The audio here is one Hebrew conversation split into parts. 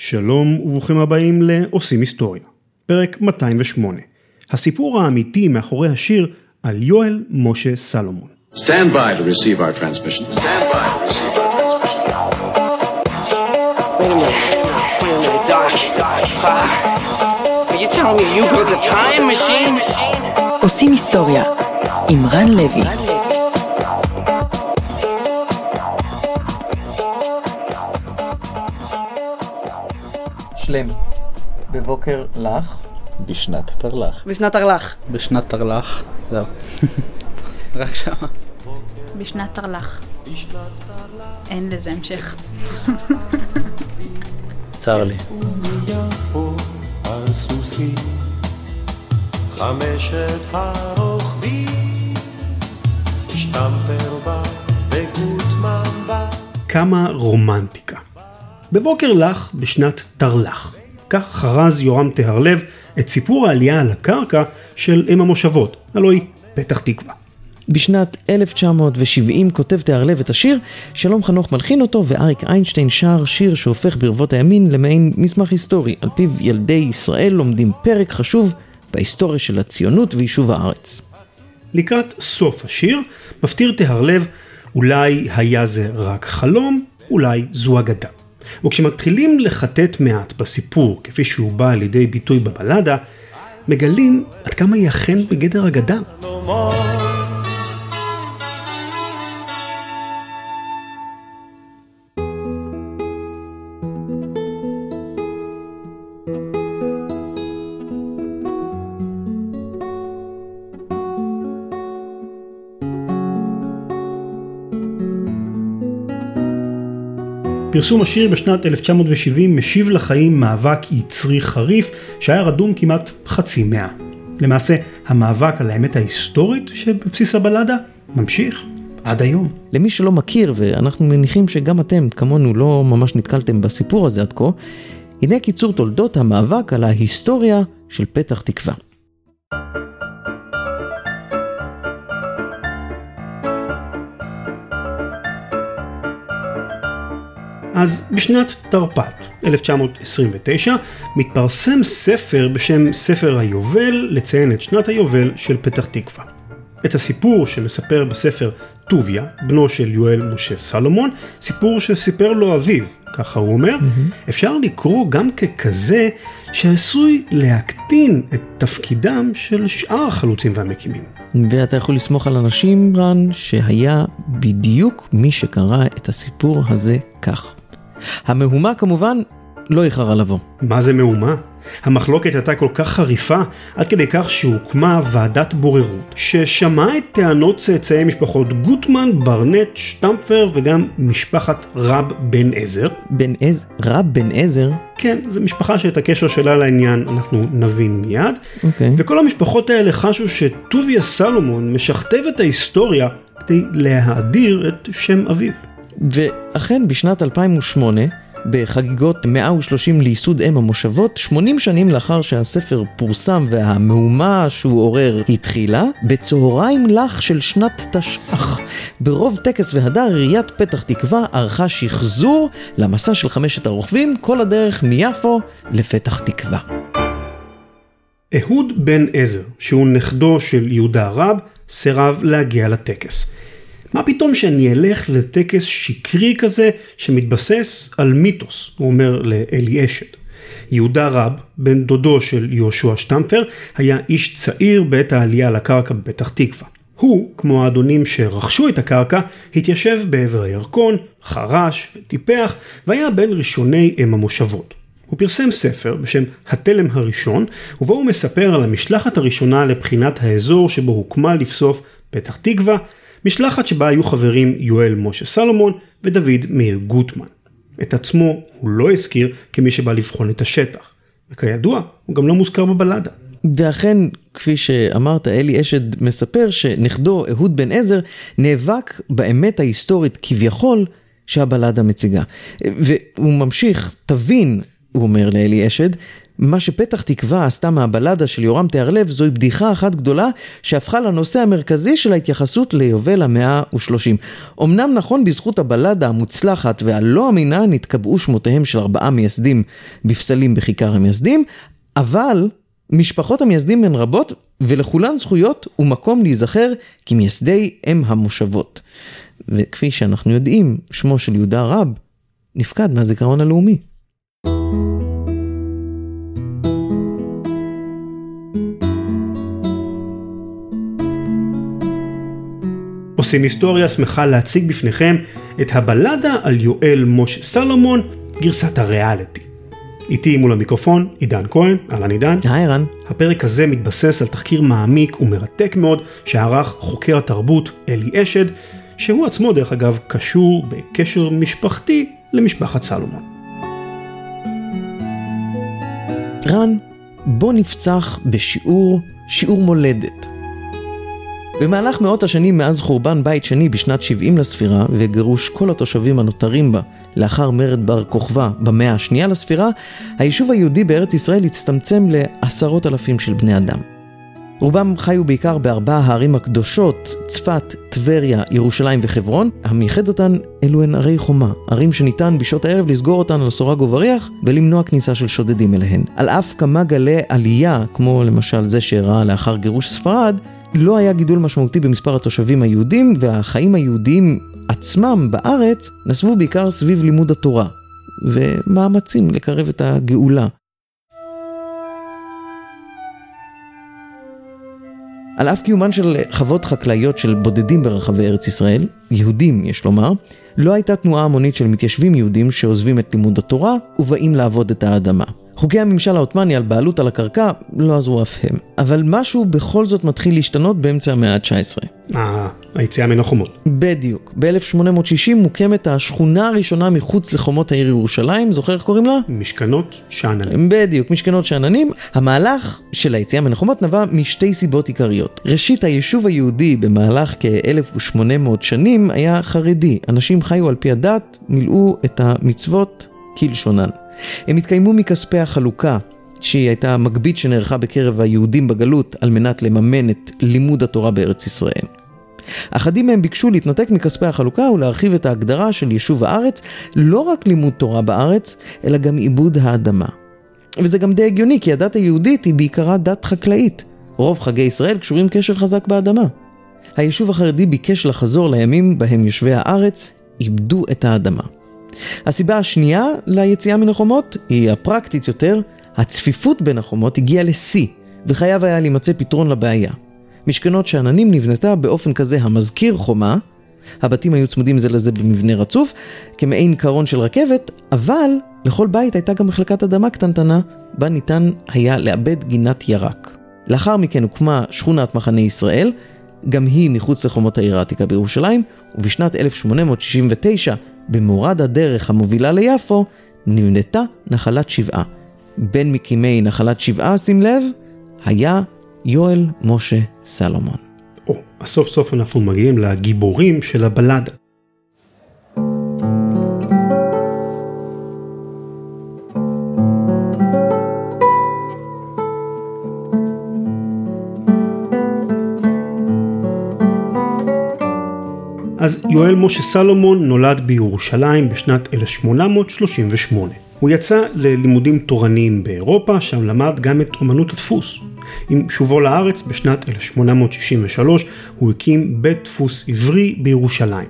שלום וברוכים הבאים ל"עושים היסטוריה", פרק 208, הסיפור האמיתי מאחורי השיר על יואל משה סלומון. Stand by to receive our transmission. Stand by to receive our transmission. עושים היסטוריה, עם רן לוי. שלם. בבוקר לך. בשנת תרל"ח. בשנת תרל"ח. בשנת תרל"ח. זהו. רק שמה. בשנת תרל"ח. אין לזה המשך. צר לי. חמשת הרוכבים, שטמפר בא וגוטמן בא. כמה רומנטיקה. בבוקר לך בשנת תרל"ח. כך חרז יורם טהרלב את סיפור העלייה על הקרקע של אם המושבות, הלוא היא פתח תקווה. בשנת 1970 כותב תיארלב את השיר, שלום חנוך מלחין אותו ואריק איינשטיין שר שיר שהופך ברבות הימין למעין מסמך היסטורי, על פיו ילדי ישראל לומדים פרק חשוב בהיסטוריה של הציונות ויישוב הארץ. לקראת סוף השיר מפטיר טהרלב אולי היה זה רק חלום, אולי זו אגדה. וכשמתחילים לחטט מעט בסיפור כפי שהוא בא לידי ביטוי בבלדה, מגלים עד כמה היא אכן בגדר אגדה. פרסום השיר בשנת 1970 משיב לחיים מאבק יצרי חריף שהיה רדום כמעט חצי מאה. למעשה, המאבק על האמת ההיסטורית שבבסיס הבלדה ממשיך עד היום. למי שלא מכיר, ואנחנו מניחים שגם אתם כמונו לא ממש נתקלתם בסיפור הזה עד כה, הנה קיצור תולדות המאבק על ההיסטוריה של פתח תקווה. אז בשנת תרפ"ט, 1929, מתפרסם ספר בשם ספר היובל לציין את שנת היובל של פתח תקווה. את הסיפור שמספר בספר טוביה, בנו של יואל משה סלומון, סיפור שסיפר לו אביו, ככה הוא אומר, mm-hmm. אפשר לקרוא גם ככזה שעשוי להקטין את תפקידם של שאר החלוצים והמקימים. ואתה יכול לסמוך על אנשים, רן, שהיה בדיוק מי שקרא את הסיפור הזה כך. המהומה כמובן לא איחרה לבוא. מה זה מהומה? המחלוקת הייתה כל כך חריפה, עד כדי כך שהוקמה ועדת בוררות, ששמעה את טענות צאצאי משפחות גוטמן, ברנט, שטמפר וגם משפחת רב בן עזר. בן עזר? רב בן עזר? כן, זו משפחה שאת הקשר שלה לעניין אנחנו נבין מיד. אוקיי. וכל המשפחות האלה חשו שטוביה סלומון משכתב את ההיסטוריה כדי להאדיר את שם אביו. ואכן בשנת 2008, בחגיגות 130 לייסוד אם המושבות, 80 שנים לאחר שהספר פורסם והמהומה שהוא עורר התחילה, בצהריים לך של שנת תשס"ח, ברוב טקס והדר עיריית פתח תקווה ערכה שחזור למסע של חמשת הרוכבים, כל הדרך מיפו לפתח תקווה. אהוד בן עזר, שהוא נכדו של יהודה רב, סירב להגיע לטקס. מה פתאום שאני אלך לטקס שקרי כזה שמתבסס על מיתוס, הוא אומר לאלי אשד. יהודה רב, בן דודו של יהושע שטמפר, היה איש צעיר בעת העלייה לקרקע בפתח תקווה. הוא, כמו האדונים שרכשו את הקרקע, התיישב בעבר הירקון, חרש וטיפח, והיה בין ראשוני אם המושבות. הוא פרסם ספר בשם התלם הראשון, ובו הוא מספר על המשלחת הראשונה לבחינת האזור שבו הוקמה לבסוף פתח תקווה, משלחת שבה היו חברים יואל משה סלומון ודוד מאיר גוטמן. את עצמו הוא לא הזכיר כמי שבא לבחון את השטח, וכידוע, הוא גם לא מוזכר בבלדה. ואכן, כפי שאמרת, אלי אשד מספר שנכדו אהוד בן עזר נאבק באמת ההיסטורית כביכול שהבלדה מציגה. והוא ממשיך, תבין, הוא אומר לאלי אשד, מה שפתח תקווה עשתה מהבלדה של יורם תיארלב זוהי בדיחה אחת גדולה שהפכה לנושא המרכזי של ההתייחסות ליובל המאה ושלושים. אמנם נכון בזכות הבלדה המוצלחת והלא אמינה נתקבעו שמותיהם של ארבעה מייסדים בפסלים בכיכר המייסדים, אבל משפחות המייסדים הן רבות ולכולן זכויות ומקום להיזכר כמייסדי אם המושבות. וכפי שאנחנו יודעים, שמו של יהודה רב נפקד מהזיכרון הלאומי. עושים היסטוריה שמחה להציג בפניכם את הבלדה על יואל משה סלומון, גרסת הריאליטי. איתי מול המיקרופון עידן כהן, אהלן עידן. היי רן. הפרק הזה מתבסס על תחקיר מעמיק ומרתק מאוד שערך חוקר התרבות אלי אשד, שהוא עצמו דרך אגב קשור בקשר משפחתי למשפחת סלומון. רן, בוא נפצח בשיעור, שיעור מולדת. במהלך מאות השנים מאז חורבן בית שני בשנת 70 לספירה וגירוש כל התושבים הנותרים בה לאחר מרד בר כוכבא במאה השנייה לספירה, היישוב היהודי בארץ ישראל הצטמצם לעשרות אלפים של בני אדם. רובם חיו בעיקר בארבע הערים הקדושות, צפת, טבריה, ירושלים וחברון. המייחד אותן אלו הן ערי חומה, ערים שניתן בשעות הערב לסגור אותן על סורג ובריח ולמנוע כניסה של שודדים אליהן. על אף כמה גלי עלייה, כמו למשל זה שאירע לאחר גירוש ספרד, לא היה גידול משמעותי במספר התושבים היהודים, והחיים היהודיים עצמם בארץ נסבו בעיקר סביב לימוד התורה, ומאמצים לקרב את הגאולה. על אף קיומן של חוות חקלאיות של בודדים ברחבי ארץ ישראל, יהודים יש לומר, לא הייתה תנועה המונית של מתיישבים יהודים שעוזבים את לימוד התורה ובאים לעבוד את האדמה. חוקי הממשל העות'מאני על בעלות על הקרקע לא עזרו אף הם, אבל משהו בכל זאת מתחיל להשתנות באמצע המאה ה-19. אה, היציאה מן החומות. בדיוק. ב-1860 מוקמת השכונה הראשונה מחוץ לחומות העיר ירושלים, זוכר איך קוראים לה? משכנות שאננים. בדיוק, משכנות שאננים. המהלך של היציאה מן החומות נבע משתי סיבות עיקריות. ראשית, היישוב היהודי במהלך כ-1800 שנים היה חרדי. אנשים חיו על פי הדת, מילאו את המצוות כלשונן. הם התקיימו מכספי החלוקה, שהיא הייתה מגבית שנערכה בקרב היהודים בגלות על מנת לממן את לימוד התורה בארץ ישראל. אחדים מהם ביקשו להתנתק מכספי החלוקה ולהרחיב את ההגדרה של יישוב הארץ, לא רק לימוד תורה בארץ, אלא גם עיבוד האדמה. וזה גם די הגיוני, כי הדת היהודית היא בעיקרה דת חקלאית. רוב חגי ישראל קשורים קשר חזק באדמה. היישוב החרדי ביקש לחזור לימים בהם יושבי הארץ איבדו את האדמה. הסיבה השנייה ליציאה מן החומות היא הפרקטית יותר, הצפיפות בין החומות הגיעה לשיא, וחייב היה להימצא פתרון לבעיה. משכנות שאננים נבנתה באופן כזה המזכיר חומה, הבתים היו צמודים זה לזה במבנה רצוף, כמעין קרון של רכבת, אבל לכל בית הייתה גם מחלקת אדמה קטנטנה, בה ניתן היה לאבד גינת ירק. לאחר מכן הוקמה שכונת מחנה ישראל, גם היא מחוץ לחומות העיר העתיקה בירושלים, ובשנת 1869 במורד הדרך המובילה ליפו נבנתה נחלת שבעה. בין מקימי נחלת שבעה, שים לב, היה יואל משה סלומון. או, סוף סוף אנחנו מגיעים לגיבורים של הבלדה. אז יואל משה סלומון נולד בירושלים בשנת 1838. הוא יצא ללימודים תורניים באירופה, שם למד גם את אומנות הדפוס. עם שובו לארץ בשנת 1863 הוא הקים בית דפוס עברי בירושלים.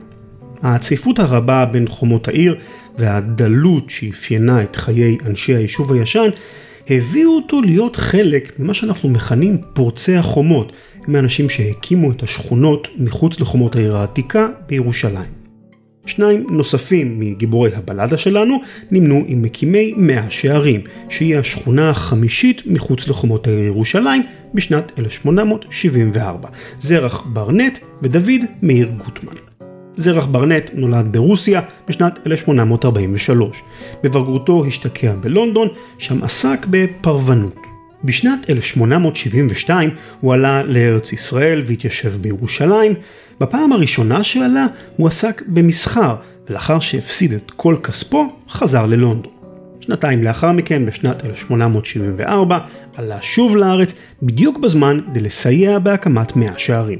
הצפיפות הרבה בין חומות העיר והדלות שאפיינה את חיי אנשי היישוב הישן הביאו אותו להיות חלק ממה שאנחנו מכנים פורצי החומות, מאנשים שהקימו את השכונות מחוץ לחומות העיר העתיקה בירושלים. שניים נוספים מגיבורי הבלדה שלנו נמנו עם מקימי מאה שערים, שהיא השכונה החמישית מחוץ לחומות העיר ירושלים בשנת 1874. זרח ברנט ודוד מאיר גוטמן. זרח ברנט נולד ברוסיה בשנת 1843. בבגרותו השתקע בלונדון, שם עסק בפרוונות. בשנת 1872 הוא עלה לארץ ישראל והתיישב בירושלים. בפעם הראשונה שעלה הוא עסק במסחר, ולאחר שהפסיד את כל כספו, חזר ללונדון. שנתיים לאחר מכן, בשנת 1874, עלה שוב לארץ, בדיוק בזמן כדי לסייע בהקמת מאה שערים.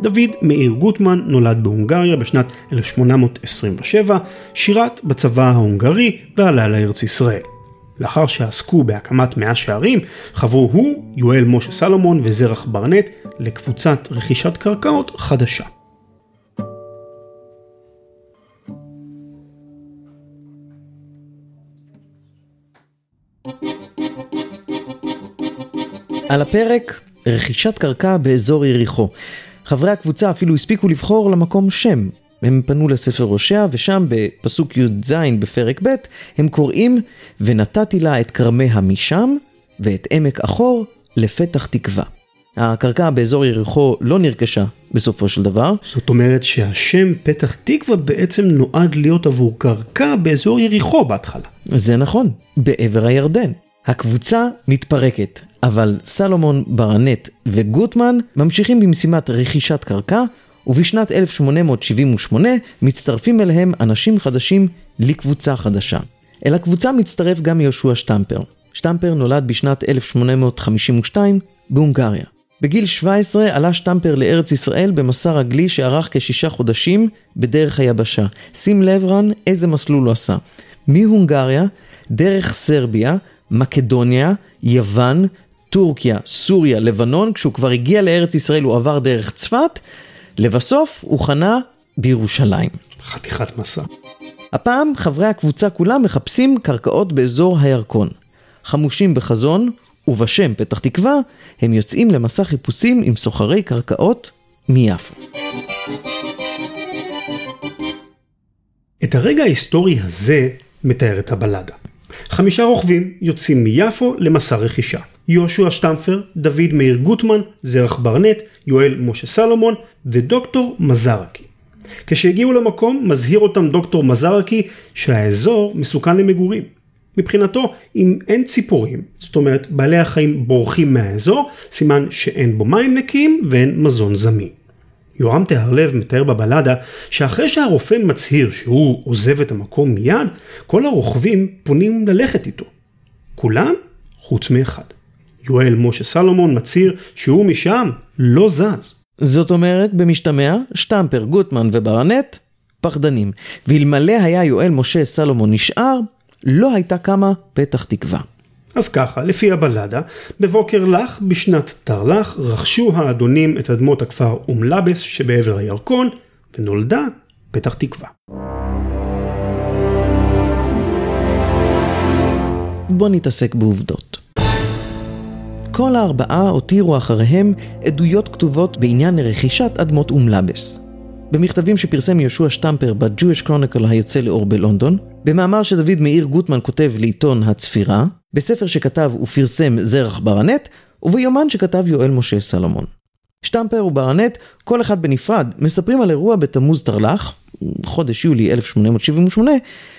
דוד מאיר גוטמן נולד בהונגריה בשנת 1827, שירת בצבא ההונגרי ועלה לארץ ישראל. לאחר שעסקו בהקמת מאה שערים, חברו הוא, יואל משה סלומון וזרח ברנט לקבוצת רכישת קרקעות חדשה. על הפרק, רכישת קרקע באזור יריחו. חברי הקבוצה אפילו הספיקו לבחור למקום שם. הם פנו לספר הושע, ושם בפסוק י"ז בפרק ב', הם קוראים, ונתתי לה את כרמיה משם, ואת עמק אחור לפתח תקווה. הקרקע באזור יריחו לא נרכשה בסופו של דבר. זאת אומרת שהשם פתח תקווה בעצם נועד להיות עבור קרקע באזור יריחו בהתחלה. זה נכון, בעבר הירדן. הקבוצה מתפרקת, אבל סלומון, ברנט וגוטמן ממשיכים במשימת רכישת קרקע, ובשנת 1878 מצטרפים אליהם אנשים חדשים לקבוצה חדשה. אל הקבוצה מצטרף גם יהושע שטמפר. שטמפר נולד בשנת 1852 בהונגריה. בגיל 17 עלה שטמפר לארץ ישראל במסע רגלי שארך כשישה חודשים בדרך היבשה. שים לב רן איזה מסלול הוא עשה. מהונגריה, דרך סרביה, מקדוניה, יוון, טורקיה, סוריה, לבנון, כשהוא כבר הגיע לארץ ישראל הוא עבר דרך צפת, לבסוף הוא חנה בירושלים. חתיכת מסע. הפעם חברי הקבוצה כולם מחפשים קרקעות באזור הירקון. חמושים בחזון ובשם פתח תקווה, הם יוצאים למסע חיפושים עם סוחרי קרקעות מיפו. את הרגע ההיסטורי הזה מתארת הבלדה. חמישה רוכבים יוצאים מיפו למסע רכישה. יהושע שטמפר, דוד מאיר גוטמן, זרח ברנט, יואל משה סלומון ודוקטור מזרקי. כשהגיעו למקום מזהיר אותם דוקטור מזרקי שהאזור מסוכן למגורים. מבחינתו, אם אין ציפורים, זאת אומרת בעלי החיים בורחים מהאזור, סימן שאין בו מים נקיים ואין מזון זמין. יורם תהרלב מתאר בבלדה שאחרי שהרופא מצהיר שהוא עוזב את המקום מיד, כל הרוכבים פונים ללכת איתו. כולם חוץ מאחד. יואל משה סלומון מצהיר שהוא משם לא זז. זאת אומרת, במשתמע, שטמפר, גוטמן וברנט פחדנים. ואלמלא היה יואל משה סלומון נשאר, לא הייתה קמה פתח תקווה. אז ככה, לפי הבלדה, בבוקר לך בשנת תרל"ח רכשו האדונים את אדמות הכפר אום לבס שבעבר הירקון, ונולדה פתח תקווה. בוא נתעסק בעובדות. כל הארבעה הותירו אחריהם עדויות כתובות בעניין רכישת אדמות אום לבס. במכתבים שפרסם יהושע שטמפר ב-Jewish Chronicle היוצא לאור בלונדון, במאמר שדוד מאיר גוטמן כותב לעיתון הצפירה, בספר שכתב ופרסם זרח ברנט, וביומן שכתב יואל משה סלומון. שטמפר וברנט, כל אחד בנפרד, מספרים על אירוע בתמוז תרל"ח, חודש יולי 1878,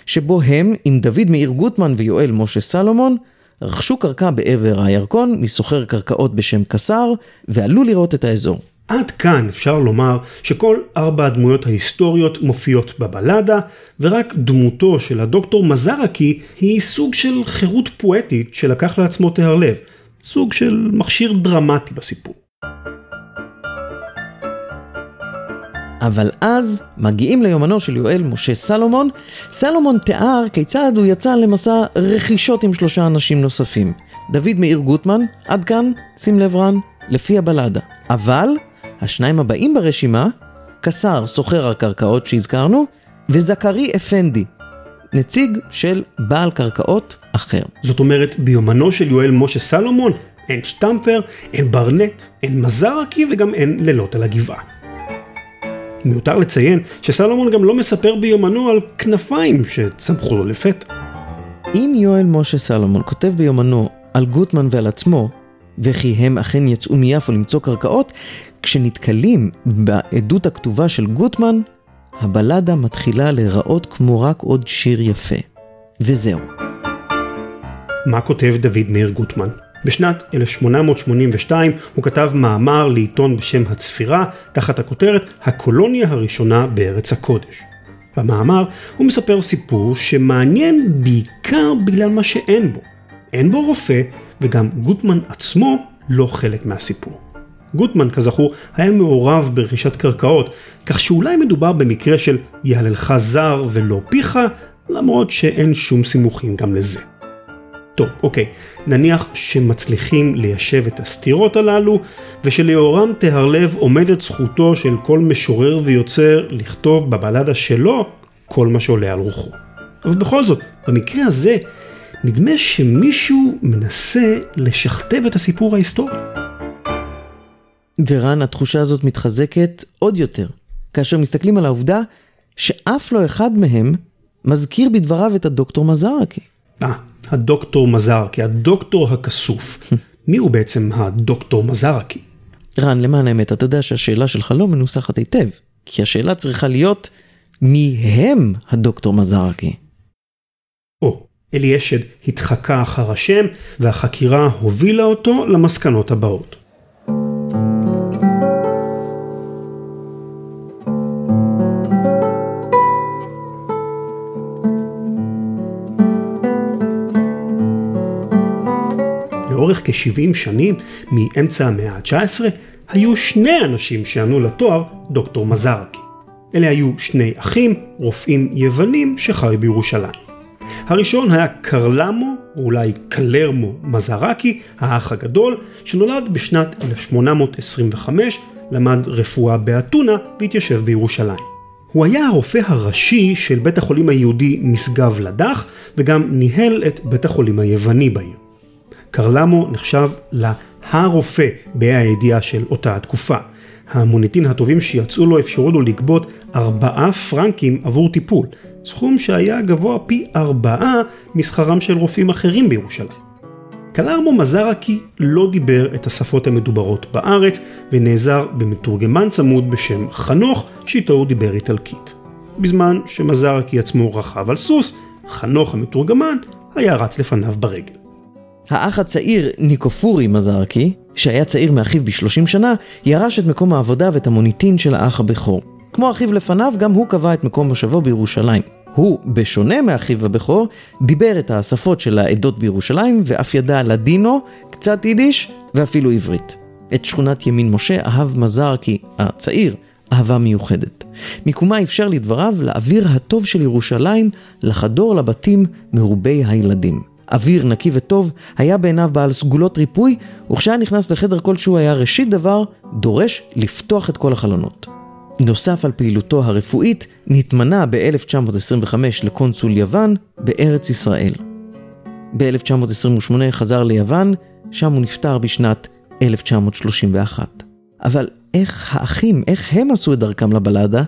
שבו הם, עם דוד מאיר גוטמן ויואל משה סלומון, רכשו קרקע בעבר הירקון מסוחר קרקעות בשם קסר, ועלו לראות את האזור. עד כאן אפשר לומר שכל ארבע הדמויות ההיסטוריות מופיעות בבלדה, ורק דמותו של הדוקטור מזרקי היא סוג של חירות פואטית שלקח לעצמו תהרלב, סוג של מכשיר דרמטי בסיפור. אבל אז מגיעים ליומנו של יואל משה סלומון. סלומון תיאר כיצד הוא יצא למסע רכישות עם שלושה אנשים נוספים. דוד מאיר גוטמן, עד כאן, שים לב רן, לפי הבלדה. אבל השניים הבאים ברשימה, קסר סוחר הקרקעות שהזכרנו, וזכרי אפנדי, נציג של בעל קרקעות אחר. זאת אומרת, ביומנו של יואל משה סלומון אין שטמפר, אין ברנט, אין מזרקי וגם אין לילות על הגבעה. מיותר לציין שסלומון גם לא מספר ביומנו על כנפיים שצמחו לו לפתע. אם יואל משה סלומון כותב ביומנו על גוטמן ועל עצמו, וכי הם אכן יצאו מיפו למצוא קרקעות, כשנתקלים בעדות הכתובה של גוטמן, הבלדה מתחילה להיראות כמו רק עוד שיר יפה. וזהו. מה כותב דוד מאיר גוטמן? בשנת 1882 הוא כתב מאמר לעיתון בשם הצפירה, תחת הכותרת הקולוניה הראשונה בארץ הקודש. במאמר הוא מספר סיפור שמעניין בעיקר בגלל מה שאין בו. אין בו רופא, וגם גוטמן עצמו לא חלק מהסיפור. גוטמן, כזכור, היה מעורב ברכישת קרקעות, כך שאולי מדובר במקרה של יהללך זר ולא פיך, למרות שאין שום סימוכים גם לזה. טוב, אוקיי, נניח שמצליחים ליישב את הסתירות הללו, ושליאורם תהרלב עומדת זכותו של כל משורר ויוצר לכתוב בבלדה שלו כל מה שעולה על רוחו. אבל בכל זאת, במקרה הזה, נדמה שמישהו מנסה לשכתב את הסיפור ההיסטורי. ורן, התחושה הזאת מתחזקת עוד יותר, כאשר מסתכלים על העובדה שאף לא אחד מהם מזכיר בדבריו את הדוקטור מזרקי. אה, הדוקטור מזרקי, הדוקטור הכסוף. מי הוא בעצם הדוקטור מזרקי? רן, למען האמת, אתה יודע שהשאלה שלך לא מנוסחת היטב, כי השאלה צריכה להיות מי הם הדוקטור מזרקי. או, אלי אשד התחקה אחר השם, והחקירה הובילה אותו למסקנות הבאות. לאורך כ-70 שנים, מאמצע המאה ה-19, היו שני אנשים שענו לתואר דוקטור מזרקי. אלה היו שני אחים, רופאים יוונים שחיו בירושלים. הראשון היה קרלמו, או אולי קלרמו מזרקי, האח הגדול, שנולד בשנת 1825, למד רפואה באתונה והתיישב בירושלים. הוא היה הרופא הראשי של בית החולים היהודי משגב לדח, וגם ניהל את בית החולים היווני בעיר. קרלמו נחשב להרופא בה"א הידיעה של אותה התקופה. המוניטין הטובים שיצאו לו אפשרו לו לגבות ארבעה פרנקים עבור טיפול, סכום שהיה גבוה פי ארבעה משכרם של רופאים אחרים בירושלים. קלרמו מזרקי לא דיבר את השפות המדוברות בארץ ונעזר במתורגמן צמוד בשם חנוך שאיתו הוא דיבר איטלקית. בזמן שמזרקי עצמו רכב על סוס, חנוך המתורגמן היה רץ לפניו ברגל. האח הצעיר ניקופורי מזרקי, שהיה צעיר מאחיו ב-30 שנה, ירש את מקום העבודה ואת המוניטין של האח הבכור. כמו אחיו לפניו, גם הוא קבע את מקום מושבו בירושלים. הוא, בשונה מאחיו הבכור, דיבר את השפות של העדות בירושלים, ואף ידע לדינו, קצת יידיש, ואפילו עברית. את שכונת ימין משה אהב מזרקי, הצעיר, אהבה מיוחדת. מיקומה אפשר לדבריו לאוויר הטוב של ירושלים לחדור לבתים מרובי הילדים. אוויר נקי וטוב היה בעיניו בעל סגולות ריפוי, וכשהיה נכנס לחדר כלשהו היה ראשית דבר דורש לפתוח את כל החלונות. נוסף על פעילותו הרפואית, נתמנה ב-1925 לקונסול יוון בארץ ישראל. ב-1928 חזר ליוון, שם הוא נפטר בשנת 1931. אבל איך האחים, איך הם עשו את דרכם לבלדה,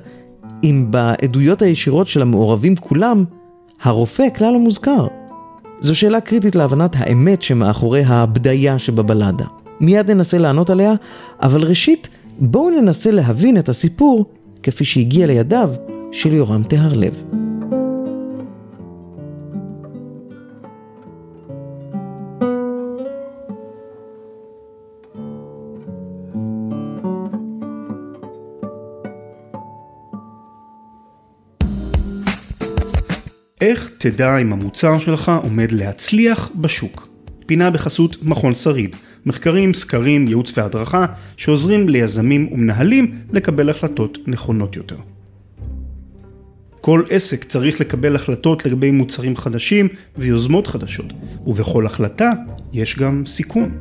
אם בעדויות הישירות של המעורבים כולם, הרופא כלל לא מוזכר? זו שאלה קריטית להבנת האמת שמאחורי הבדיה שבבלדה. מיד ננסה לענות עליה, אבל ראשית, בואו ננסה להבין את הסיפור כפי שהגיע לידיו של יורם טהרלב. איך תדע אם המוצר שלך עומד להצליח בשוק? פינה בחסות מכון שריד, מחקרים, סקרים, ייעוץ והדרכה שעוזרים ליזמים ומנהלים לקבל החלטות נכונות יותר. כל עסק צריך לקבל החלטות לגבי מוצרים חדשים ויוזמות חדשות, ובכל החלטה יש גם סיכון.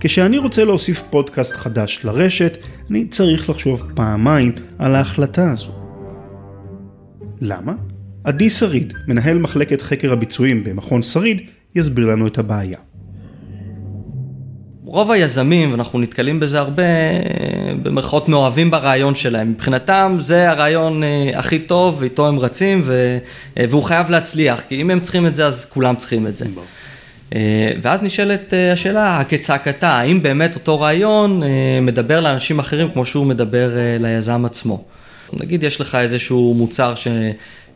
כשאני רוצה להוסיף פודקאסט חדש לרשת, אני צריך לחשוב פעמיים על ההחלטה הזו. למה? עדי שריד, מנהל מחלקת חקר הביצועים במכון שריד, יסביר לנו את הבעיה. רוב היזמים, ואנחנו נתקלים בזה הרבה, במרכאות מאוהבים ברעיון שלהם. מבחינתם זה הרעיון אה, הכי טוב, ואיתו הם רצים, ו... אה, והוא חייב להצליח, כי אם הם צריכים את זה, אז כולם צריכים את זה. אה, ואז נשאלת השאלה, הכצעקתה, האם באמת אותו רעיון מדבר לאנשים אחרים כמו שהוא מדבר ליזם עצמו? נגיד יש לך איזשהו מוצר ש...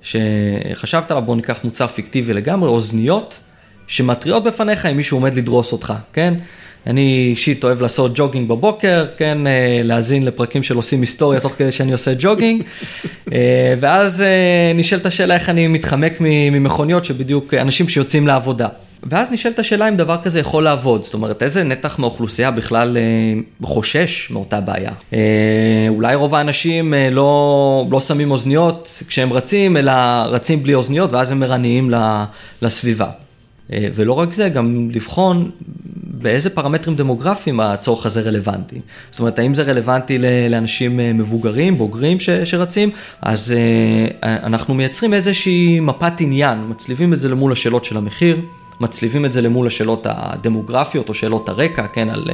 שחשבת עליו, בוא ניקח מוצר פיקטיבי לגמרי, אוזניות, שמתריעות בפניך אם מישהו עומד לדרוס אותך, כן? אני אישית אוהב לעשות ג'וגינג בבוקר, כן, אה, להאזין לפרקים של עושים היסטוריה תוך כדי שאני עושה ג'וגינג, אה, ואז אה, נשאלת השאלה איך אני מתחמק ממכוניות שבדיוק, אנשים שיוצאים לעבודה. ואז נשאלת השאלה אם דבר כזה יכול לעבוד, זאת אומרת איזה נתח מהאוכלוסייה בכלל אה, חושש מאותה בעיה. אה, אולי רוב האנשים אה, לא, לא שמים אוזניות כשהם רצים, אלא רצים בלי אוזניות ואז הם מרניים לסביבה. ולא רק זה, גם לבחון באיזה פרמטרים דמוגרפיים הצורך הזה רלוונטי. זאת אומרת, האם זה רלוונטי לאנשים מבוגרים, בוגרים ש, שרצים, אז אנחנו מייצרים איזושהי מפת עניין, מצליבים את זה למול השאלות של המחיר. מצליבים את זה למול השאלות הדמוגרפיות או שאלות הרקע, כן, על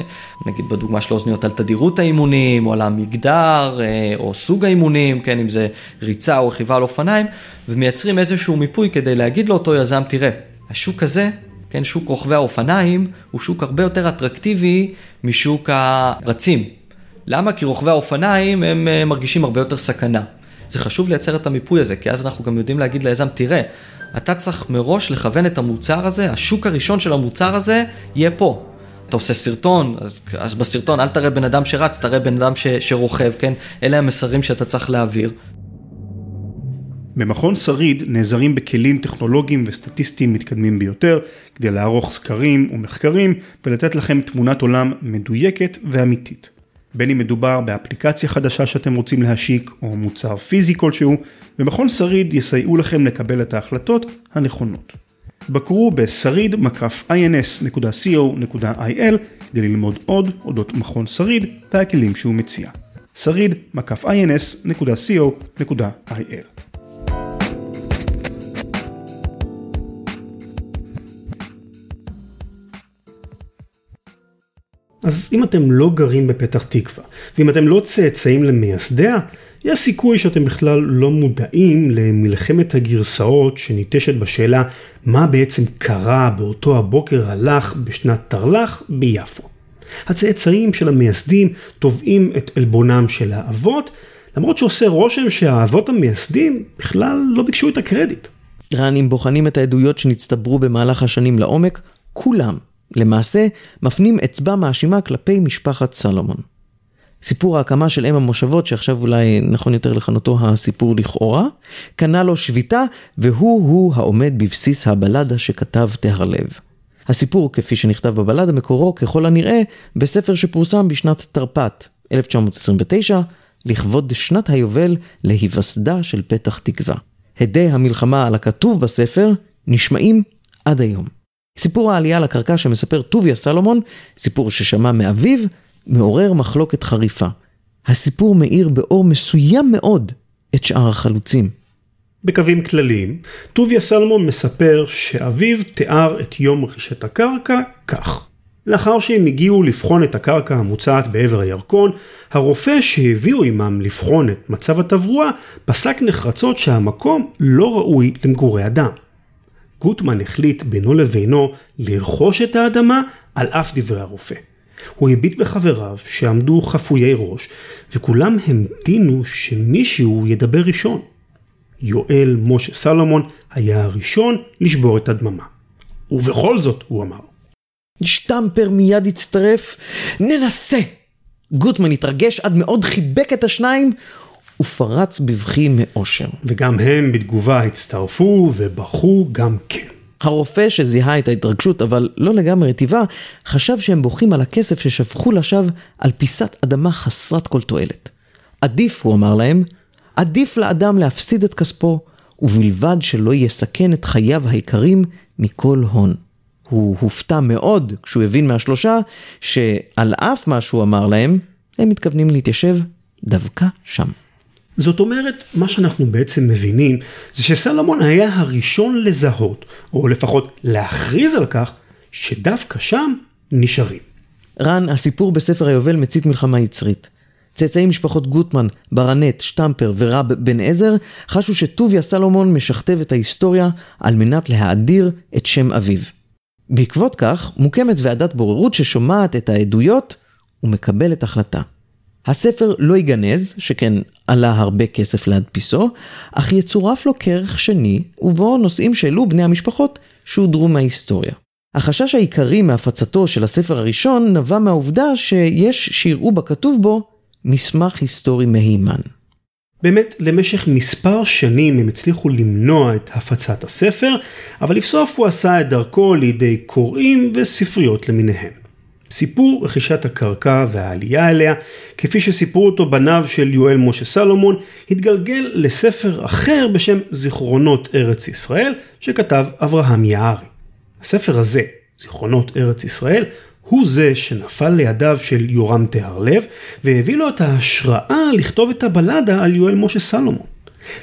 נגיד בדוגמה של האוזניות על תדירות האימונים, או על המגדר, או סוג האימונים, כן, אם זה ריצה או רכיבה על אופניים, ומייצרים איזשהו מיפוי כדי להגיד לאותו יזם, תראה, השוק הזה, כן, שוק רוכבי האופניים, הוא שוק הרבה יותר אטרקטיבי משוק הרצים. למה? כי רוכבי האופניים הם אה, מרגישים הרבה יותר סכנה. זה חשוב לייצר את המיפוי הזה, כי אז אנחנו גם יודעים להגיד ליזם, תראה, אתה צריך מראש לכוון את המוצר הזה, השוק הראשון של המוצר הזה יהיה פה. אתה עושה סרטון, אז, אז בסרטון אל תראה בן אדם שרץ, תראה בן אדם ש, שרוכב, כן? אלה המסרים שאתה צריך להעביר. במכון שריד נעזרים בכלים טכנולוגיים וסטטיסטיים מתקדמים ביותר כדי לערוך סקרים ומחקרים ולתת לכם תמונת עולם מדויקת ואמיתית. בין אם מדובר באפליקציה חדשה שאתם רוצים להשיק או מוצר פיזי כלשהו, במכון שריד יסייעו לכם לקבל את ההחלטות הנכונות. בקרו בשריד מקף ins.co.il כדי ללמוד עוד אודות מכון שריד והכלים שהוא מציע. שריד אז אם אתם לא גרים בפתח תקווה, ואם אתם לא צאצאים למייסדיה, יש סיכוי שאתם בכלל לא מודעים למלחמת הגרסאות שניטשת בשאלה מה בעצם קרה באותו הבוקר הלך בשנת תרל"ח ביפו. הצאצאים של המייסדים תובעים את עלבונם של האבות, למרות שעושה רושם שהאבות המייסדים בכלל לא ביקשו את הקרדיט. רן, אם בוחנים את העדויות שנצטברו במהלך השנים לעומק, כולם למעשה, מפנים אצבע מאשימה כלפי משפחת סלומון. סיפור ההקמה של אם המושבות, שעכשיו אולי נכון יותר לכנותו הסיפור לכאורה, קנה לו שביתה, והוא-הוא העומד בבסיס הבלדה שכתב טהרלב. הסיפור, כפי שנכתב בבלדה, מקורו ככל הנראה בספר שפורסם בשנת תרפ"ט, 1929, לכבוד שנת היובל להיווסדה של פתח תקווה. הדי המלחמה על הכתוב בספר נשמעים עד היום. סיפור העלייה לקרקע שמספר טוביה סלומון, סיפור ששמע מאביו, מעורר מחלוקת חריפה. הסיפור מאיר באור מסוים מאוד את שאר החלוצים. בקווים כלליים, טוביה סלומון מספר שאביו תיאר את יום רכישת הקרקע כך: לאחר שהם הגיעו לבחון את הקרקע המוצעת בעבר הירקון, הרופא שהביאו עמם לבחון את מצב התברואה, פסק נחרצות שהמקום לא ראוי למגורי אדם. גוטמן החליט בינו לבינו לרכוש את האדמה על אף דברי הרופא. הוא הביט בחבריו שעמדו חפויי ראש, וכולם המתינו שמישהו ידבר ראשון. יואל משה סלומון היה הראשון לשבור את הדממה. ובכל זאת, הוא אמר. שטמפר מיד הצטרף, ננסה! גוטמן התרגש עד מאוד חיבק את השניים, ופרץ בבכי מאושר. וגם הם בתגובה הצטרפו ובכו גם כן. הרופא שזיהה את ההתרגשות, אבל לא לגמרי רטיבה, חשב שהם בוכים על הכסף ששפכו לשווא על פיסת אדמה חסרת כל תועלת. עדיף, הוא אמר להם, עדיף לאדם להפסיד את כספו, ובלבד שלא יסכן את חייו היקרים מכל הון. הוא הופתע מאוד כשהוא הבין מהשלושה שעל אף מה שהוא אמר להם, הם מתכוונים להתיישב דווקא שם. זאת אומרת, מה שאנחנו בעצם מבינים, זה שסלומון היה הראשון לזהות, או לפחות להכריז על כך, שדווקא שם נשארים. רן, הסיפור בספר היובל מצית מלחמה יצרית. צאצאי משפחות גוטמן, ברנט, שטמפר ורב בן עזר חשו שטוביה סלומון משכתב את ההיסטוריה על מנת להאדיר את שם אביו. בעקבות כך מוקמת ועדת בוררות ששומעת את העדויות ומקבלת החלטה. הספר לא ייגנז, שכן עלה הרבה כסף להדפיסו, אך יצורף לו כרך שני, ובו נושאים שהעלו בני המשפחות שהודרו מההיסטוריה. החשש העיקרי מהפצתו של הספר הראשון נבע מהעובדה שיש שיראו בכתוב בו מסמך היסטורי מהימן. באמת, למשך מספר שנים הם הצליחו למנוע את הפצת הספר, אבל לבסוף הוא עשה את דרכו לידי קוראים וספריות למיניהם. סיפור רכישת הקרקע והעלייה אליה, כפי שסיפרו אותו בניו של יואל משה סלומון, התגלגל לספר אחר בשם זיכרונות ארץ ישראל, שכתב אברהם יערי. הספר הזה, זיכרונות ארץ ישראל, הוא זה שנפל לידיו של יורם טהרלב, והביא לו את ההשראה לכתוב את הבלדה על יואל משה סלומון.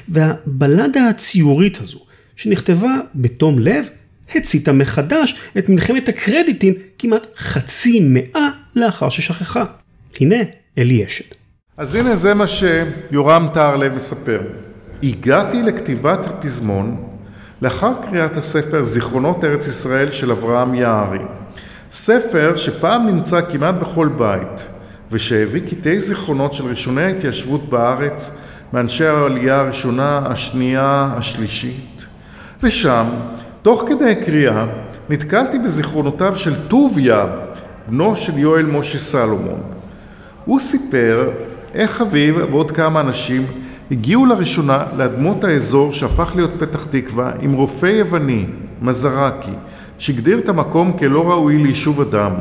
והבלדה הציורית הזו, שנכתבה בתום לב, הציתה מחדש את מלחמת הקרדיטים כמעט חצי מאה לאחר ששכחה. הנה אלי אשד. אז הנה זה מה שיורם טהרלב מספר. הגעתי לכתיבת הפזמון לאחר קריאת הספר זיכרונות ארץ ישראל של אברהם יערי. ספר שפעם נמצא כמעט בכל בית, ושהביא קטעי זיכרונות של ראשוני ההתיישבות בארץ, מאנשי העלייה הראשונה, השנייה, השלישית. ושם, תוך כדי קריאה, נתקלתי בזיכרונותיו של טוביה, בנו של יואל משה סלומון. הוא סיפר איך אביו ועוד כמה אנשים הגיעו לראשונה לאדמות האזור שהפך להיות פתח תקווה עם רופא יווני, מזרקי, שהגדיר את המקום כלא ראוי ליישוב אדם,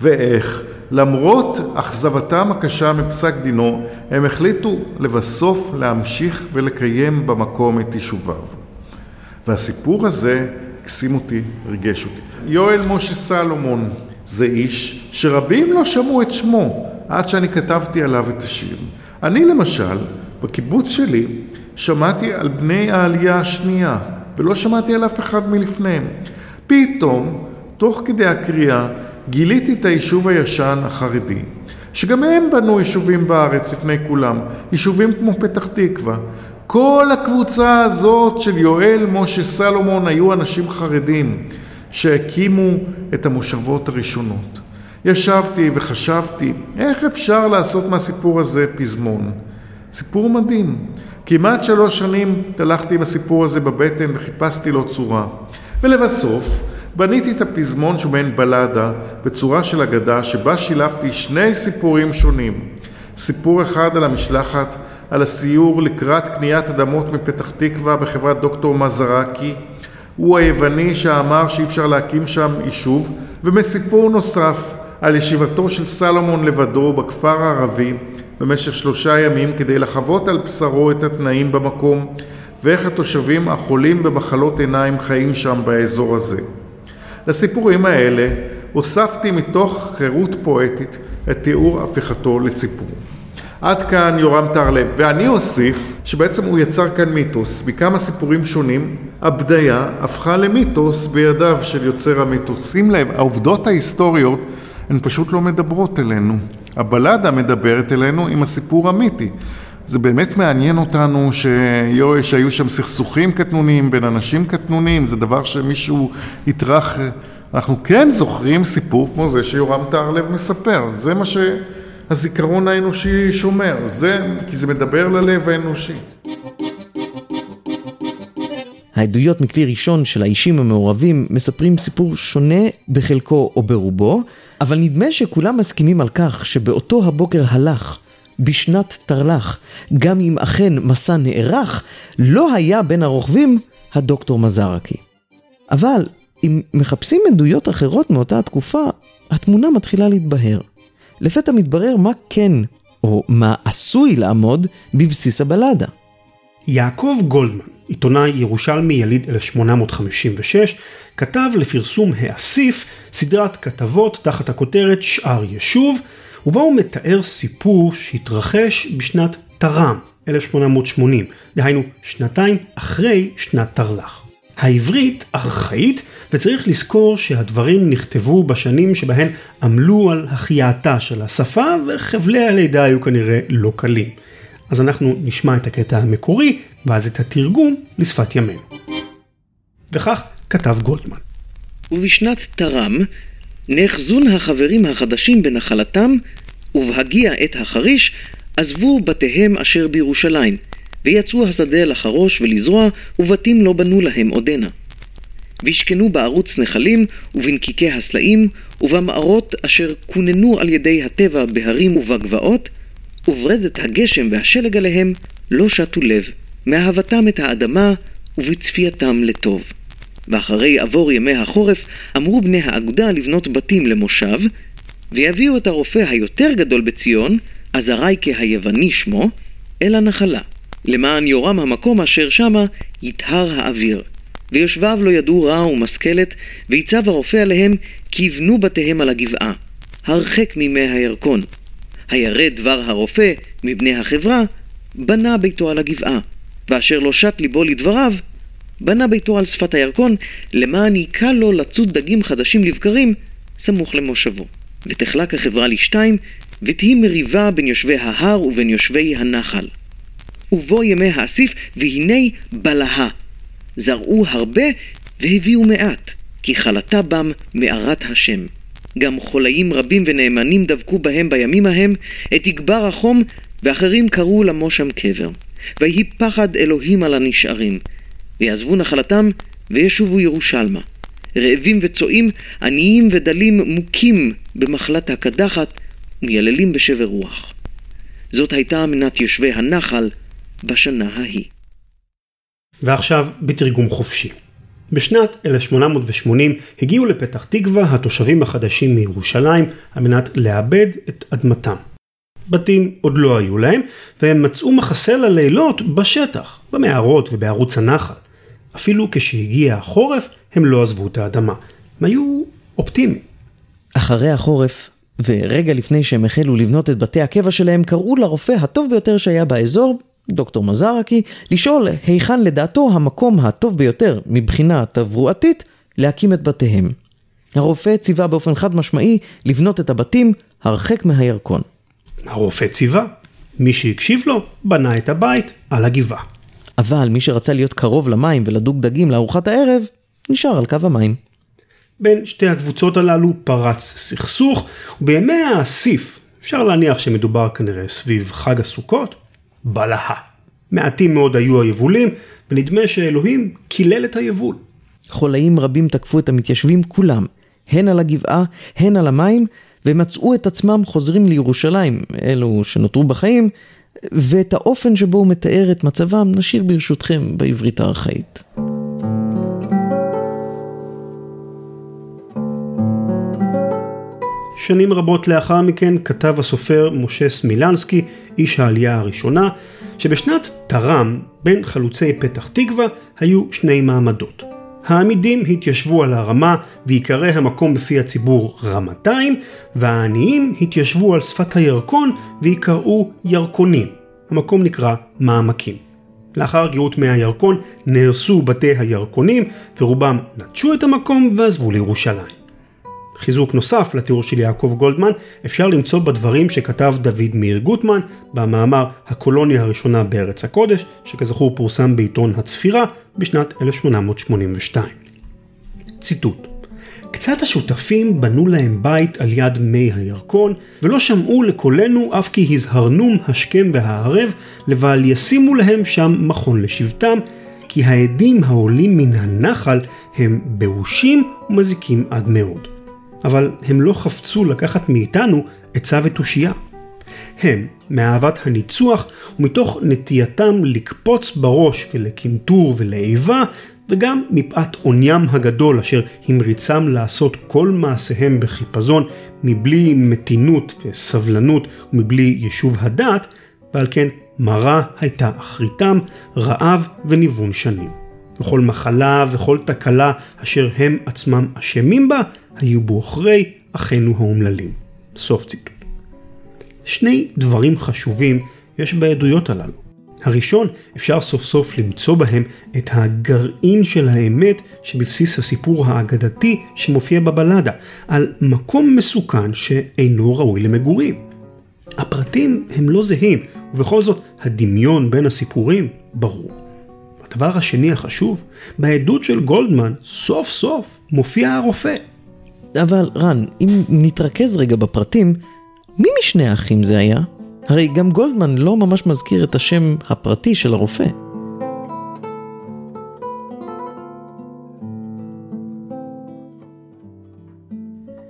ואיך למרות אכזבתם הקשה מפסק דינו, הם החליטו לבסוף להמשיך ולקיים במקום את יישוביו. והסיפור הזה הקסים אותי, ריגש אותי. יואל משה סלומון זה איש שרבים לא שמעו את שמו עד שאני כתבתי עליו את השיר. אני למשל, בקיבוץ שלי, שמעתי על בני העלייה השנייה, ולא שמעתי על אף אחד מלפניהם. פתאום, תוך כדי הקריאה, גיליתי את היישוב הישן החרדי, שגם הם בנו יישובים בארץ לפני כולם, יישובים כמו פתח תקווה. כל הקבוצה הזאת של יואל משה סלומון היו אנשים חרדים שהקימו את המושבות הראשונות. ישבתי וחשבתי, איך אפשר לעשות מהסיפור הזה פזמון? סיפור מדהים. כמעט שלוש שנים תלכתי עם הסיפור הזה בבטן וחיפשתי לו צורה. ולבסוף, בניתי את הפזמון שהוא מעין בלדה בצורה של אגדה שבה שילבתי שני סיפורים שונים. סיפור אחד על המשלחת, על הסיור לקראת קניית אדמות מפתח תקווה בחברת דוקטור מזרקי. הוא היווני שאמר שאי אפשר להקים שם יישוב, ומסיפור נוסף על ישיבתו של סלומון לבדו בכפר הערבי במשך שלושה ימים כדי לחוות על בשרו את התנאים במקום ואיך התושבים החולים במחלות עיניים חיים שם באזור הזה. לסיפורים האלה הוספתי מתוך חירות פואטית את תיאור הפיכתו לציפור. עד כאן יורם טרלב, ואני אוסיף שבעצם הוא יצר כאן מיתוס. מכמה סיפורים שונים, הבדיה הפכה למיתוס בידיו של יוצר המיתוס. שים לב, העובדות ההיסטוריות הן פשוט לא מדברות אלינו. הבלדה מדברת אלינו עם הסיפור המיתי. זה באמת מעניין אותנו שיו, שהיו שם סכסוכים קטנוניים בין אנשים קטנוניים, זה דבר שמישהו יטרח... אנחנו כן זוכרים סיפור כמו זה שיורם טהרלב מספר, זה מה שהזיכרון האנושי שומר, זה, כי זה מדבר ללב האנושי. העדויות מכלי ראשון של האישים המעורבים מספרים סיפור שונה בחלקו או ברובו, אבל נדמה שכולם מסכימים על כך שבאותו הבוקר הלך, בשנת תרל"ח, גם אם אכן מסע נערך, לא היה בין הרוכבים הדוקטור מזרקי. אבל אם מחפשים עדויות אחרות מאותה התקופה, התמונה מתחילה להתבהר. לפתע מתברר מה כן, או מה עשוי לעמוד, בבסיס הבלדה. יעקב גולדמן, עיתונאי ירושלמי יליד 1856, כתב לפרסום האסיף סדרת כתבות תחת הכותרת שאר יישוב, ובה הוא מתאר סיפור שהתרחש בשנת תר"ם, 1880, דהיינו שנתיים אחרי שנת תרל"ח. העברית ארכאית, וצריך לזכור שהדברים נכתבו בשנים שבהן עמלו על החייאתה של השפה, וחבלי הלידה היו כנראה לא קלים. אז אנחנו נשמע את הקטע המקורי, ואז את התרגום לשפת ימינו. וכך כתב גולדמן. ובשנת תר"ם נאחזון החברים החדשים בנחלתם, ובהגיע עת החריש, עזבו בתיהם אשר בירושלים, ויצאו השדה לחרוש ולזרוע, ובתים לא בנו להם עודנה. וישכנו בערוץ נחלים ובנקיקי הסלעים ובמערות אשר כוננו על ידי הטבע בהרים ובגבעות, וברדת הגשם והשלג עליהם לא שטו לב, מאהבתם את האדמה ובצפייתם לטוב. ואחרי עבור ימי החורף אמרו בני האגודה לבנות בתים למושב, ויביאו את הרופא היותר גדול בציון, עזרייקה היווני שמו, אל הנחלה, למען יורם המקום אשר שמה יטהר האוויר. ויושביו לא ידעו רע ומשכלת, ויצב הרופא עליהם כי יבנו בתיהם על הגבעה, הרחק מימי הירקון. הירד דבר הרופא מבני החברה, בנה ביתו על הגבעה, ואשר לא שט ליבו לדבריו, בנה ביתו על שפת הירקון, למען יקל לו לצוד דגים חדשים לבקרים, סמוך למושבו. ותחלק החברה לשתיים, ותהי מריבה בין יושבי ההר ובין יושבי הנחל. ובו ימי האסיף, והנה בלהה. זרעו הרבה והביאו מעט, כי חלתה בם מערת השם. גם חולאים רבים ונאמנים דבקו בהם בימים ההם, את יגבר החום, ואחרים קראו למו שם קבר. ויהי פחד אלוהים על הנשארים, ויעזבו נחלתם, וישובו ירושלמה. רעבים וצועים, עניים ודלים מוכים במחלת הקדחת, ומייללים בשבר רוח. זאת הייתה מנת יושבי הנחל בשנה ההיא. ועכשיו בתרגום חופשי. בשנת 1880 הגיעו לפתח תקווה התושבים החדשים מירושלים על מנת לאבד את אדמתם. בתים עוד לא היו להם, והם מצאו מחסה ללילות בשטח, במערות ובערוץ הנחל. אפילו כשהגיע החורף, הם לא עזבו את האדמה. הם היו אופטימיים. אחרי החורף, ורגע לפני שהם החלו לבנות את בתי הקבע שלהם, קראו לרופא הטוב ביותר שהיה באזור, דוקטור מזרקי, לשאול היכן לדעתו המקום הטוב ביותר מבחינה תברואתית להקים את בתיהם. הרופא ציווה באופן חד משמעי לבנות את הבתים הרחק מהירקון. הרופא ציווה. מי שהקשיב לו, בנה את הבית על הגבעה. אבל מי שרצה להיות קרוב למים ולדוג דגים לארוחת הערב, נשאר על קו המים. בין שתי הקבוצות הללו פרץ סכסוך, ובימי האסיף, אפשר להניח שמדובר כנראה סביב חג הסוכות, בלהה. מעטים מאוד היו היבולים, ונדמה שאלוהים קילל את היבול. חולאים רבים תקפו את המתיישבים כולם, הן על הגבעה, הן על המים, ומצאו את עצמם חוזרים לירושלים, אלו שנותרו בחיים, ואת האופן שבו הוא מתאר את מצבם נשאיר ברשותכם בעברית הארכאית. שנים רבות לאחר מכן כתב הסופר משה סמילנסקי, איש העלייה הראשונה, שבשנת תר"ם, בין חלוצי פתח תקווה, היו שני מעמדות. העמידים התיישבו על הרמה ויקרא המקום בפי הציבור רמתיים, והעניים התיישבו על שפת הירקון ויקראו ירקונים. המקום נקרא מעמקים. לאחר גאות מי הירקון נהרסו בתי הירקונים ורובם נטשו את המקום ועזבו לירושלים. חיזוק נוסף לתיאור של יעקב גולדמן אפשר למצוא בדברים שכתב דוד מאיר גוטמן במאמר הקולוניה הראשונה בארץ הקודש, שכזכור פורסם בעיתון הצפירה בשנת 1882. ציטוט קצת השותפים בנו להם בית על יד מי הירקון, ולא שמעו לקולנו אף כי הזהרנום השכם והערב, לבל ישימו להם שם מכון לשבטם, כי העדים העולים מן הנחל הם באושים ומזיקים עד מאוד. אבל הם לא חפצו לקחת מאיתנו עצה ותושייה. הם, מאהבת הניצוח ומתוך נטייתם לקפוץ בראש ולקנטור ולאיבה, וגם מפאת עוניים הגדול אשר המריצם לעשות כל מעשיהם בחיפזון מבלי מתינות וסבלנות ומבלי יישוב הדעת, ועל כן מרה הייתה אחריתם, רעב וניוון שנים. וכל מחלה וכל תקלה אשר הם עצמם אשמים בה, היו בעוכרי אחינו האומללים. סוף ציטוט. שני דברים חשובים יש בעדויות הללו. הראשון, אפשר סוף סוף למצוא בהם את הגרעין של האמת שבבסיס הסיפור האגדתי שמופיע בבלדה, על מקום מסוכן שאינו ראוי למגורים. הפרטים הם לא זהים, ובכל זאת הדמיון בין הסיפורים ברור. הדבר השני החשוב, בעדות של גולדמן סוף סוף מופיע הרופא. אבל רן, אם נתרכז רגע בפרטים, מי משני האחים זה היה? הרי גם גולדמן לא ממש מזכיר את השם הפרטי של הרופא.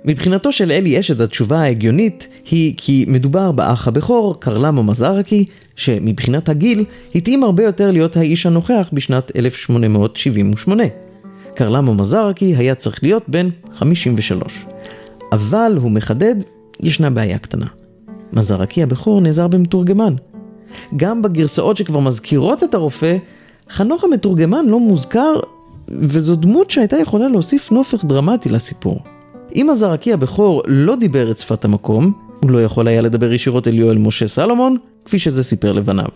מבחינתו של אלי אשד התשובה ההגיונית היא כי מדובר באח הבכור, קרלמה מזרקי, שמבחינת הגיל התאים הרבה יותר להיות האיש הנוכח בשנת 1878. קרלמו מזרקי היה צריך להיות בן 53. אבל, הוא מחדד, ישנה בעיה קטנה. מזרקי הבכור נעזר במתורגמן. גם בגרסאות שכבר מזכירות את הרופא, חנוך המתורגמן לא מוזכר, וזו דמות שהייתה יכולה להוסיף נופך דרמטי לסיפור. אם הזרקי הבכור לא דיבר את שפת המקום, הוא לא יכול היה לדבר ישירות אל יואל משה סלומון, כפי שזה סיפר לבניו.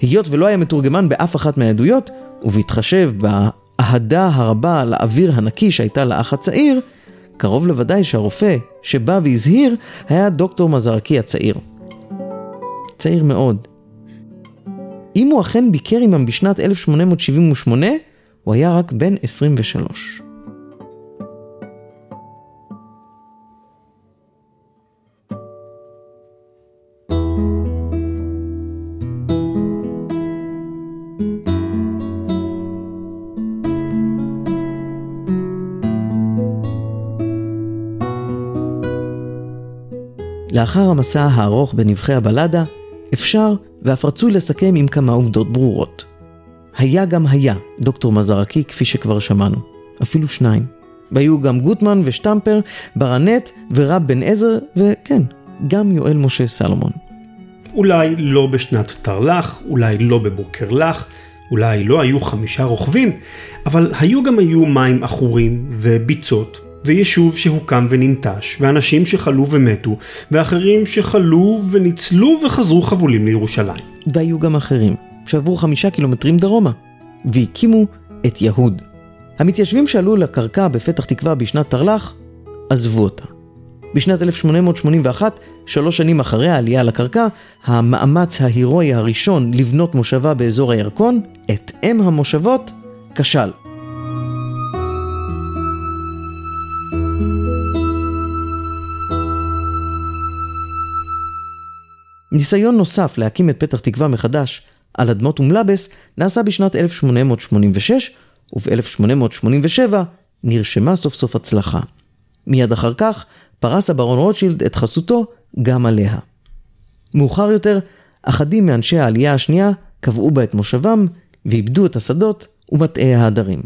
היות ולא היה מתורגמן באף אחת מהעדויות, ובהתחשב באהדה הרבה לאוויר הנקי שהייתה לאח הצעיר, קרוב לוודאי שהרופא שבא והזהיר היה דוקטור מזרקי הצעיר. צעיר מאוד. אם הוא אכן ביקר עמם בשנת 1878, הוא היה רק בן 23. לאחר המסע הארוך בנבחי הבלדה, אפשר ואף רצוי לסכם עם כמה עובדות ברורות. היה גם היה דוקטור מזרקי כפי שכבר שמענו, אפילו שניים. והיו גם גוטמן ושטמפר, ברנט ורב בן עזר, וכן, גם יואל משה סלומון. אולי לא בשנת תרל"ח, אולי לא בבוקר לך, אולי לא היו חמישה רוכבים, אבל היו גם היו מים עכורים וביצות ויישוב שהוקם וננטש, ואנשים שחלו ומתו, ואחרים שחלו וניצלו וחזרו חבולים לירושלים. והיו גם אחרים, שעברו חמישה קילומטרים דרומה, והקימו את יהוד. המתיישבים שעלו לקרקע בפתח תקווה בשנת תרל"ח, עזבו אותה. בשנת 1881, שלוש שנים אחרי העלייה לקרקע, המאמץ ההירואי הראשון לבנות מושבה באזור הירקון, את אם המושבות, כשל. ניסיון נוסף להקים את פתח תקווה מחדש על אדמות אומלבס נעשה בשנת 1886, וב-1887 נרשמה סוף סוף הצלחה. מיד אחר כך פרס הברון רוטשילד את חסותו גם עליה. מאוחר יותר, אחדים מאנשי העלייה השנייה קבעו בה את מושבם ואיבדו את השדות ומטעי ההדרים.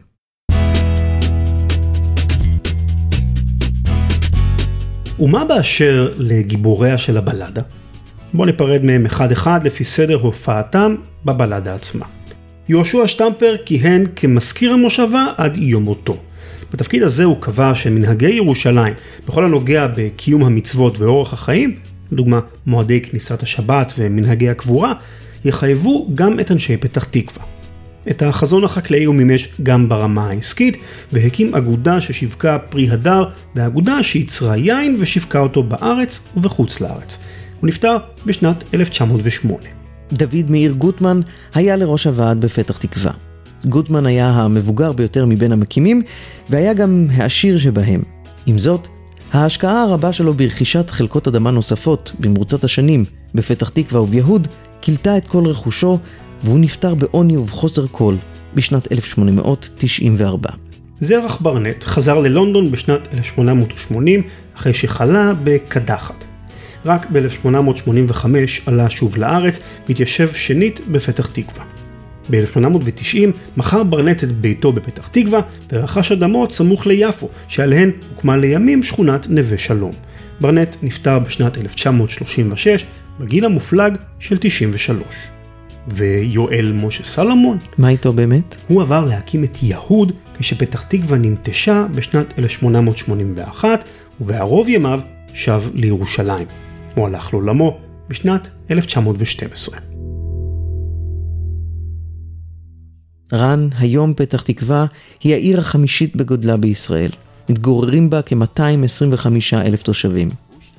ומה באשר לגיבוריה של הבלדה? בואו ניפרד מהם אחד-אחד לפי סדר הופעתם בבלדה עצמה. יהושע שטמפר כיהן כמזכיר המושבה עד יום מותו. בתפקיד הזה הוא קבע שמנהגי ירושלים, בכל הנוגע בקיום המצוות ואורח החיים, לדוגמה מועדי כניסת השבת ומנהגי הקבורה, יחייבו גם את אנשי פתח תקווה. את החזון החקלאי הוא מימש גם ברמה העסקית, והקים אגודה ששיווקה פרי הדר, ואגודה שייצרה יין ושיווקה אותו בארץ ובחוץ לארץ. הוא נפטר בשנת 1908. דוד מאיר גוטמן היה לראש הוועד בפתח תקווה. גוטמן היה המבוגר ביותר מבין המקימים, והיה גם העשיר שבהם. עם זאת, ההשקעה הרבה שלו ברכישת חלקות אדמה נוספות במרוצת השנים בפתח תקווה וביהוד, כילתה את כל רכושו, והוא נפטר בעוני ובחוסר כל בשנת 1894. זרח ברנט חזר ללונדון בשנת 1880 אחרי שחלה בקדחת. רק ב-1885 עלה שוב לארץ והתיישב שנית בפתח תקווה. ב-1890 מכר ברנט את ביתו בפתח תקווה ורכש אדמות סמוך ליפו, שעליהן הוקמה לימים שכונת נווה שלום. ברנט נפטר בשנת 1936 בגיל המופלג של 93. ויואל משה סלומון? מה איתו באמת? הוא עבר להקים את יהוד כשפתח תקווה ננטשה בשנת 1881 ובערוב ימיו שב לירושלים. הוא הלך לעולמו בשנת 1912. רן, היום פתח תקווה, היא העיר החמישית בגודלה בישראל. מתגוררים בה כ-225 אלף תושבים.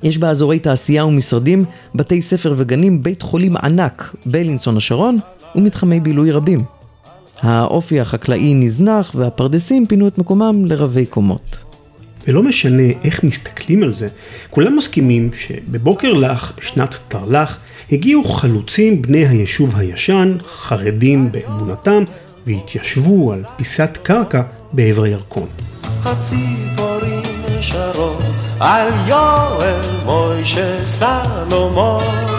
יש בה אזורי תעשייה ומשרדים, בתי ספר וגנים, בית חולים ענק בלינסון השרון ומתחמי בילוי רבים. האופי החקלאי נזנח והפרדסים פינו את מקומם לרבי קומות. ולא משנה איך מסתכלים על זה, כולם מסכימים שבבוקר לך, בשנת תרל"ח, הגיעו חלוצים בני היישוב הישן, חרדים באמונתם, והתיישבו על פיסת קרקע בעבר הירקון. הציפורים שרות על יואל מוישה סלומון